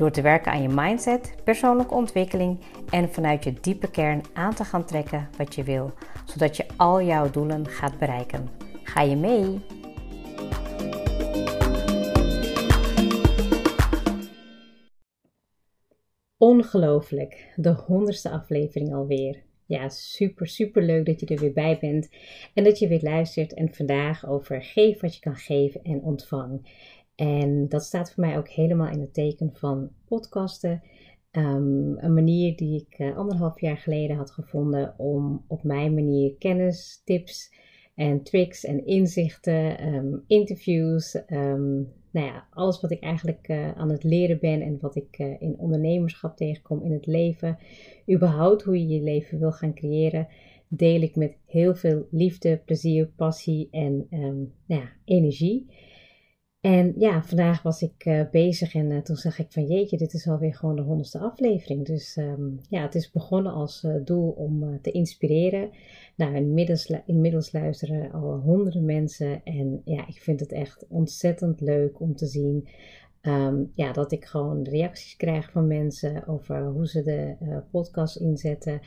Door te werken aan je mindset, persoonlijke ontwikkeling en vanuit je diepe kern aan te gaan trekken wat je wil, zodat je al jouw doelen gaat bereiken. Ga je mee? Ongelooflijk, de honderdste aflevering alweer. Ja, super, super leuk dat je er weer bij bent en dat je weer luistert. En vandaag over geef wat je kan geven en ontvang. En dat staat voor mij ook helemaal in het teken van podcasten. Ehm, een manier die ik uh, anderhalf jaar geleden had gevonden om op mijn manier kennis, tips en tricks en inzichten, ehm, interviews, um, nou ja, alles wat ik eigenlijk uh, aan het leren ben en wat ik uh, in ondernemerschap tegenkom in het leven, überhaupt hoe je je leven wil gaan creëren, deel ik met heel veel liefde, plezier, passie en nou ja, energie. En ja, vandaag was ik uh, bezig en uh, toen zag ik van jeetje, dit is alweer gewoon de honderdste aflevering. Dus um, ja, het is begonnen als uh, doel om te inspireren. Nou, inmiddels, inmiddels luisteren al honderden mensen en ja, ik vind het echt ontzettend leuk om te zien um, ja, dat ik gewoon reacties krijg van mensen over hoe ze de podcast inzetten.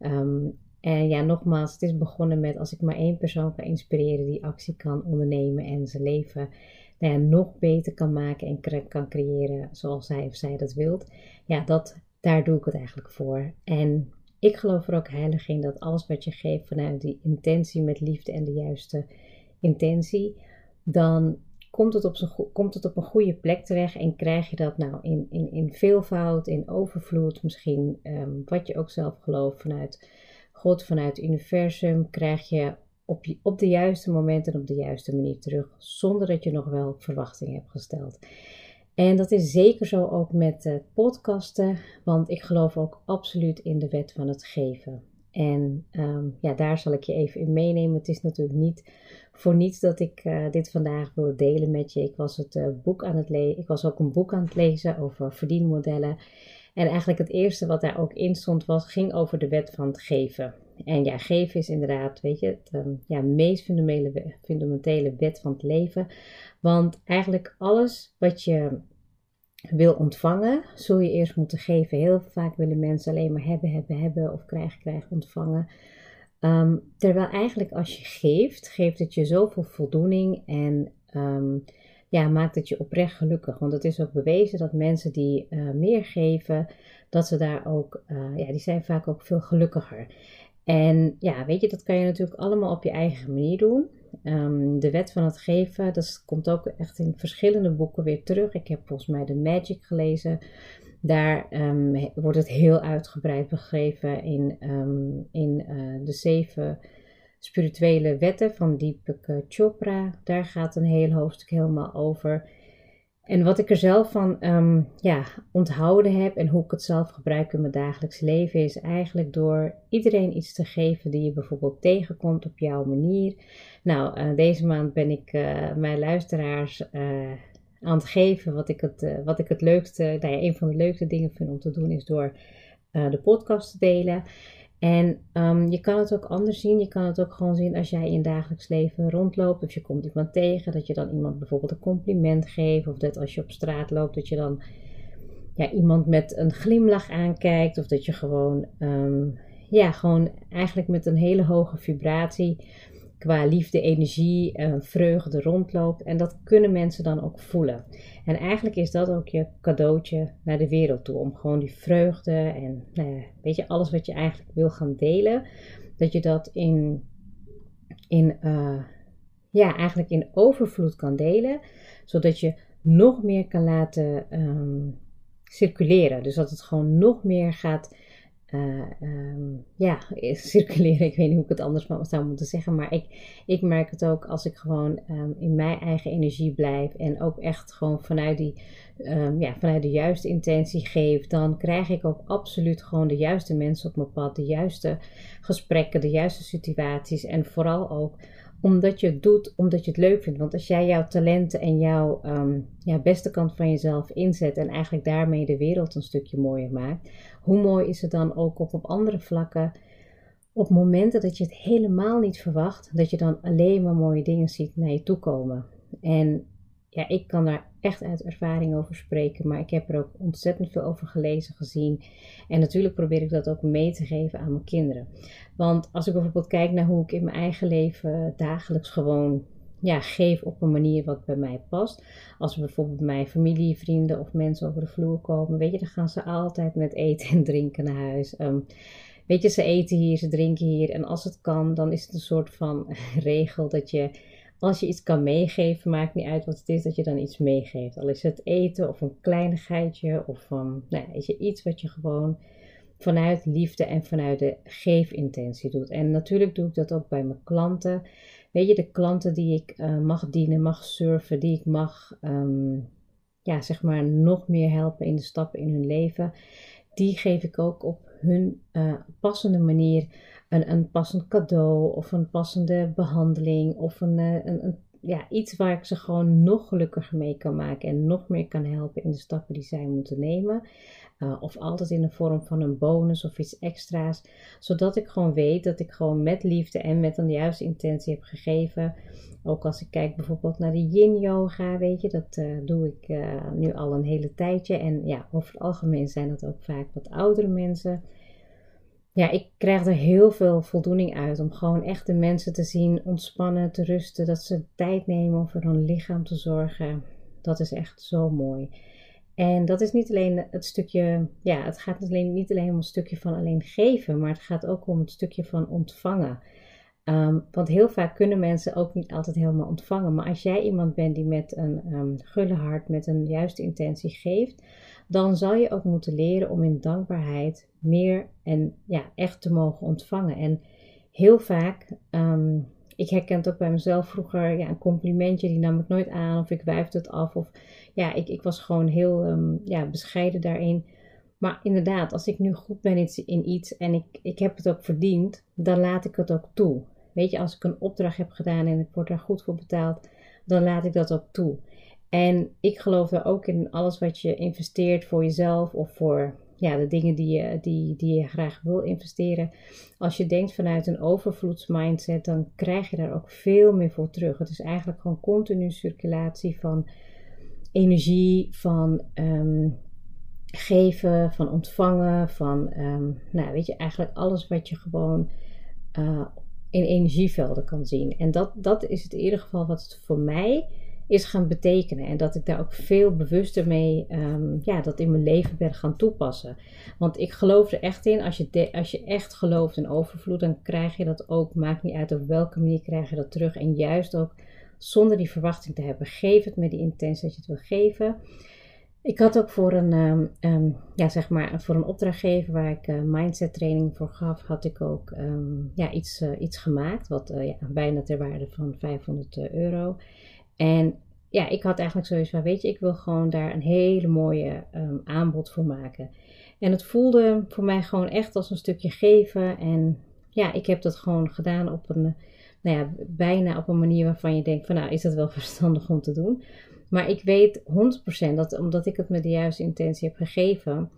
Um, en ja, nogmaals, het is begonnen met als ik maar één persoon kan inspireren die actie kan ondernemen en zijn leven nou nog beter kan maken en kan creëren zoals hij of zij dat wilt. Ja, dat, daar doe ik het eigenlijk voor. En ik geloof er ook heilig in dat alles wat je geeft vanuit die intentie met liefde en de juiste intentie, dan komt het op, komt het op een goede plek terecht en krijg je dat nou in, in, in veelvoud, in overvloed, misschien um, wat je ook zelf gelooft vanuit God, vanuit het universum, krijg je op, op de juiste momenten en op de juiste manier terug, zonder dat je nog wel verwachtingen hebt gesteld. En dat is zeker zo ook met uh, podcasten, want ik geloof ook absoluut in de wet van het geven. En um, ja, daar zal ik je even in meenemen. Het is natuurlijk niet voor niets dat ik uh, dit vandaag wil delen met je. Ik was, het, uh, boek aan het ik was ook een boek aan het lezen over verdienmodellen. En eigenlijk het eerste wat daar ook in stond was, ging over de wet van het geven. En ja, geven is inderdaad, weet je, het um, ja, meest fundamentele, fundamentele wet van het leven. Want eigenlijk alles wat je wil ontvangen, zul je eerst moeten geven. Heel vaak willen mensen alleen maar hebben, hebben, hebben of krijgen, krijgen, ontvangen. Um, terwijl eigenlijk als je geeft, geeft het je zoveel voldoening en um, ja, maakt het je oprecht gelukkig. Want het is ook bewezen dat mensen die uh, meer geven, dat ze daar ook, uh, ja, die zijn vaak ook veel gelukkiger. En ja, weet je, dat kan je natuurlijk allemaal op je eigen manier doen. Um, de wet van het geven, dat komt ook echt in verschillende boeken weer terug. Ik heb volgens mij de Magic gelezen. Daar um, wordt het heel uitgebreid beschreven in, um, in uh, de zeven spirituele wetten van Deepak Chopra. Daar gaat een heel hoofdstuk helemaal over. En wat ik er zelf van um, ja, onthouden heb en hoe ik het zelf gebruik in mijn dagelijks leven, is eigenlijk door iedereen iets te geven die je bijvoorbeeld tegenkomt op jouw manier. Nou, uh, deze maand ben ik uh, mijn luisteraars uh, aan het geven wat ik het, wat ik het leukste, nou ja, een van de leukste dingen vind om te doen, is door de podcast te delen. En um, je kan het ook anders zien. Je kan het ook gewoon zien als jij in dagelijks leven rondloopt. Of je komt iemand tegen, dat je dan iemand bijvoorbeeld een compliment geeft. Of dat als je op straat loopt, dat je dan ja, iemand met een glimlach aankijkt. Of dat je gewoon, um, ja, gewoon eigenlijk met een hele hoge vibratie qua liefde, energie, uh, vreugde rondloopt. En dat kunnen mensen dan ook voelen. En eigenlijk is dat ook je cadeautje naar de wereld toe. Om gewoon die vreugde en nou weet je, alles wat je eigenlijk wil gaan delen. Dat je dat in, in uh, ja, eigenlijk in overvloed kan delen. Zodat je nog meer kan laten um, circuleren. Dus dat het gewoon nog meer gaat uh, ja, circuleren. Ik weet niet hoe ik het anders zou moeten zeggen. Maar ik, ik merk het ook als ik gewoon um, in mijn eigen energie blijf. En ook echt gewoon vanuit, die, um, ja, vanuit de juiste intentie geef. Dan krijg ik ook absoluut gewoon de juiste mensen op mijn pad. De juiste gesprekken, de juiste situaties. En vooral ook omdat je het doet, omdat je het leuk vindt. Want als jij jouw talenten en jouw ja, beste kant van jezelf inzet en eigenlijk daarmee de wereld een stukje mooier maakt, hoe mooi is het dan ook op, op andere vlakken, op momenten dat je het helemaal niet verwacht, dat je dan alleen maar mooie dingen ziet naar je toe komen. En ja, ik kan daar echt uit ervaring over spreken, maar ik heb er ook ontzettend veel over gelezen, gezien. En natuurlijk probeer ik dat ook mee te geven aan mijn kinderen. Want als ik bijvoorbeeld kijk naar hoe ik in mijn eigen leven dagelijks gewoon ja, geef op een manier wat bij mij past. Als bijvoorbeeld bij mij familie, vrienden of mensen over de vloer komen, weet je, dan gaan ze altijd met eten en drinken naar huis. Um, weet je, ze eten hier, ze drinken hier. En als het kan, dan is het een soort van regel dat je als je iets kan meegeven, maakt niet uit wat het is, dat je dan iets meegeeft. Al is het eten of een kleinigheidje of van, nou, is je iets wat je gewoon vanuit liefde en vanuit de geefintentie doet. En natuurlijk doe ik dat ook bij mijn klanten. Weet je, de klanten die ik uh, mag dienen, mag surfen, die ik mag, um, ja, zeg maar, nog meer helpen in de stappen in hun leven, die geef ik ook op hun uh, passende manier een, een passend cadeau of een passende behandeling of een, eh, een, een, ja, iets waar ik ze gewoon nog gelukkiger mee kan maken en nog meer kan helpen in de stappen die zij moeten nemen. Uh, of altijd in de vorm van een bonus of iets extra's. Zodat ik gewoon weet dat ik gewoon met liefde en met een juiste intentie heb gegeven. Ook als ik kijk bijvoorbeeld naar de yin yoga, weet je, dat uh, doe ik uh, nu al een hele tijdje. En ja, over het algemeen zijn dat ook vaak wat oudere mensen ja, ik krijg er heel veel voldoening uit om gewoon echt de mensen te zien ontspannen, te rusten, dat ze tijd nemen om voor hun lichaam te zorgen. Dat is echt zo mooi. En dat is niet alleen het stukje, ja, het gaat alleen, niet alleen om een stukje van alleen geven, maar het gaat ook om het stukje van ontvangen. Um, want heel vaak kunnen mensen ook niet altijd helemaal ontvangen. Maar als jij iemand bent die met een um, gulle hart, met een juiste intentie geeft, dan zal je ook moeten leren om in dankbaarheid meer en ja, echt te mogen ontvangen. En heel vaak, um, ik herken het ook bij mezelf vroeger, ja, een complimentje, die nam ik nooit aan of ik wuifde het af. Of ja, ik, ik was gewoon heel ja, bescheiden daarin. Maar inderdaad, als ik nu goed ben in iets en ik, ik heb het ook verdiend, dan laat ik het ook toe. Weet je, als ik een opdracht heb gedaan en ik word daar goed voor betaald, dan laat ik dat ook toe. En ik geloof er ook in alles wat je investeert voor jezelf of voor ja, de dingen die je, die, die je graag wil investeren. Als je denkt vanuit een overvloedsmindset, dan krijg je daar ook veel meer voor terug. Het is eigenlijk gewoon continu circulatie van energie, van um, geven, van ontvangen, van, um, nou weet je, eigenlijk alles wat je gewoon uh, in energievelden kan zien. En dat, dat is het in ieder geval wat het voor mij is gaan betekenen. En dat ik daar ook veel bewuster mee, um, ja, dat in mijn leven ben gaan toepassen. Want ik geloof er echt in, als je, als je echt gelooft in overvloed, dan krijg je dat ook. Maakt niet uit op welke manier krijg je dat terug. En juist ook zonder die verwachting te hebben. Geef het met die intentie dat je het wil geven. Ik had ook voor een, um, um, ja, zeg maar, voor een opdrachtgever waar ik uh, mindset training voor gaf, had ik ook um, ja, iets, uh, iets gemaakt. Wat uh, ja, bijna ter waarde van 500 euro. En ja, ik had eigenlijk zoiets van, weet je, ik wil gewoon daar een hele mooie aanbod voor maken. En het voelde voor mij gewoon echt als een stukje geven. En ja, ik heb dat gewoon gedaan op een, nou ja, bijna op een manier waarvan je denkt van, nou, is dat wel verstandig om te doen? Maar ik weet 100% dat omdat ik het met de juiste intentie heb gegeven,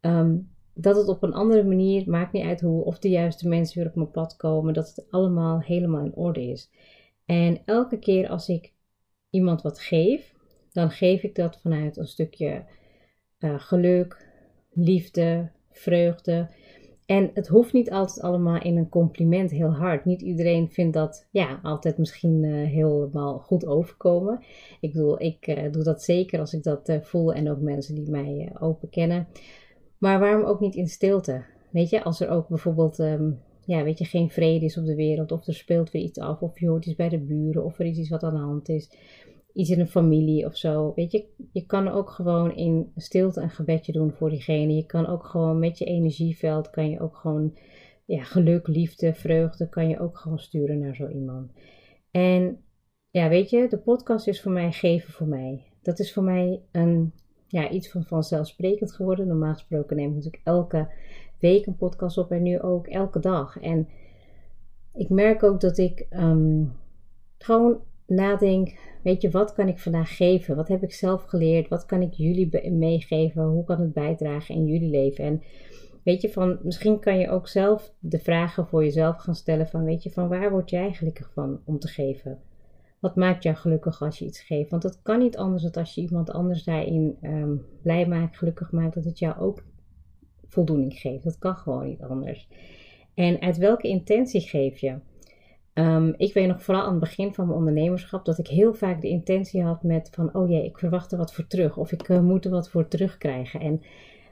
um, dat het op een andere manier, maakt niet uit hoe, of de juiste mensen weer op mijn pad komen, dat het allemaal helemaal in orde is. En elke keer als ik iemand wat geef, dan geef ik dat vanuit een stukje uh, geluk, liefde, vreugde. En het hoeft niet altijd allemaal in een compliment heel hard. Niet iedereen vindt dat ja, altijd misschien uh, helemaal goed overkomen. Ik bedoel, ik uh, doe dat zeker als ik dat voel en ook mensen die mij open kennen. Maar waarom ook niet in stilte? Weet je, als er ook bijvoorbeeld um, ja, weet je, geen vrede is op de wereld, of er speelt weer iets af, of je hoort iets bij de buren, of er is iets wat aan de hand is iets in een familie of zo. Weet je, je kan ook gewoon in stilte een gebedje doen voor diegene. Je kan ook gewoon met je energieveld, kan je ook gewoon ja, geluk, liefde, vreugde, kan je ook gewoon sturen naar zo iemand. En ja, weet je, de podcast is voor mij geven voor mij. Dat is voor mij een, ja, iets van vanzelfsprekend geworden. Normaal gesproken neem ik natuurlijk elke week een podcast op en nu ook elke dag. En ik merk ook dat ik ehm, gewoon nadenk, weet je, wat kan ik vandaag geven? Wat heb ik zelf geleerd? Wat kan ik jullie meegeven? Hoe kan het bijdragen in jullie leven? En weet je, van misschien kan je ook zelf de vragen voor jezelf gaan stellen van, weet je, van waar word jij gelukkig van om te geven? Wat maakt jou gelukkig als je iets geeft? Want het kan niet anders dan als je iemand anders daarin um, blij maakt, gelukkig maakt, dat het jou ook voldoening geeft. Dat kan gewoon niet anders. En uit welke intentie geef je? Um, ik weet nog vooral aan het begin van mijn ondernemerschap dat ik heel vaak de intentie had met van oh jee, ik verwacht er wat voor terug of ik uh, moet er wat voor terugkrijgen. En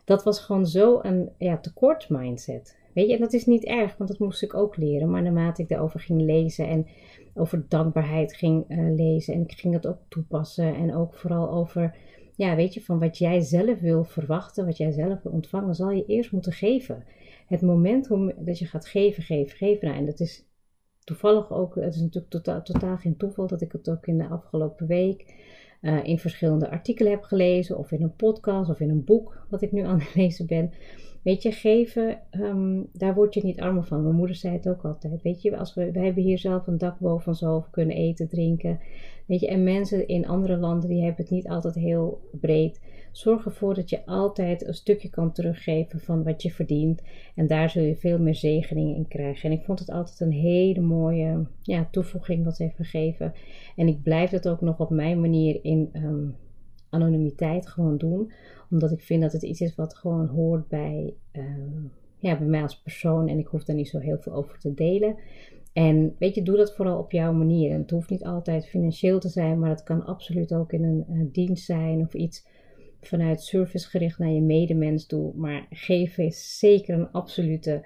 dat was gewoon zo een ja, tekort mindset. Weet je, en dat is niet erg, want dat moest ik ook leren. Maar naarmate ik erover ging lezen en over dankbaarheid ging uh, lezen en ik ging het ook toepassen en ook vooral over, ja, weet je, van wat jij zelf wil verwachten, wat jij zelf wil ontvangen, zal je eerst moeten geven. Het moment dat je gaat geven, geven, geven, nou, en dat is toevallig ook, het is natuurlijk totaal, totaal geen toeval dat ik het ook in de afgelopen week uh, in verschillende artikelen heb gelezen, of in een podcast of in een boek wat ik nu aan het lezen ben. Weet je, geven, um, daar word je niet armer van. Mijn moeder zei het ook altijd. Weet je, als we, we hebben hier zelf een dak boven ons hoofd, kunnen eten, drinken. Weet je, en mensen in andere landen die hebben het niet altijd heel breed. Zorg ervoor dat je altijd een stukje kan teruggeven van wat je verdient. En daar zul je veel meer zegeningen in krijgen. En ik vond het altijd een hele mooie ja, toevoeging wat ze heeft gegeven. En ik blijf het ook nog op mijn manier in um, anonimiteit gewoon doen. Omdat ik vind dat het iets is wat gewoon hoort bij, um, ja, bij mij als persoon. En ik hoef daar niet zo heel veel over te delen. En weet je, doe dat vooral op jouw manier. Het hoeft niet altijd financieel te zijn, maar het kan absoluut ook in een, een dienst zijn of iets vanuit servicegericht naar je medemens toe. Maar geven is zeker een absolute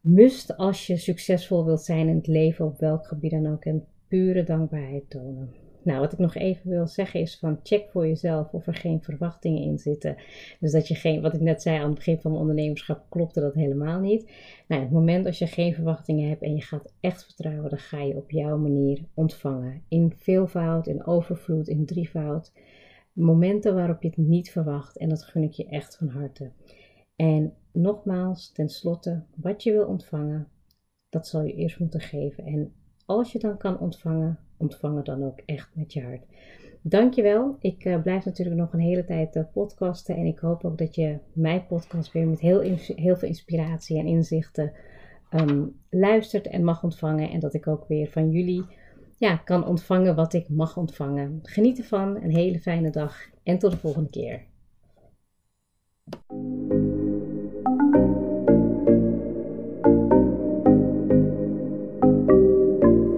must als je succesvol wilt zijn in het leven op welk gebied dan ook. En pure dankbaarheid tonen. Nou, wat ik nog even wil zeggen is van check voor jezelf of er geen verwachtingen in zitten. Dus dat je geen, wat ik net zei aan het begin van mijn ondernemerschap, klopte dat helemaal niet. Nou, het moment als je geen verwachtingen hebt en je gaat echt vertrouwen, dan ga je op jouw manier ontvangen. In veelvoud, in overvloed, in drievoud. Momenten waarop je het niet verwacht en dat gun ik je echt van harte. En nogmaals, tenslotte, wat je wil ontvangen, dat zal je eerst moeten geven. En als je dan kan ontvangen, ontvang het dan ook echt met je hart. Dankjewel. Ik uh, blijf natuurlijk nog een hele tijd uh, podcasten. En ik hoop ook dat je mijn podcast weer met heel, heel veel inspiratie en inzichten um, luistert en mag ontvangen. En dat ik ook weer van jullie ja, kan ontvangen wat ik mag ontvangen. Geniet ervan. Een hele fijne dag. En tot de volgende keer.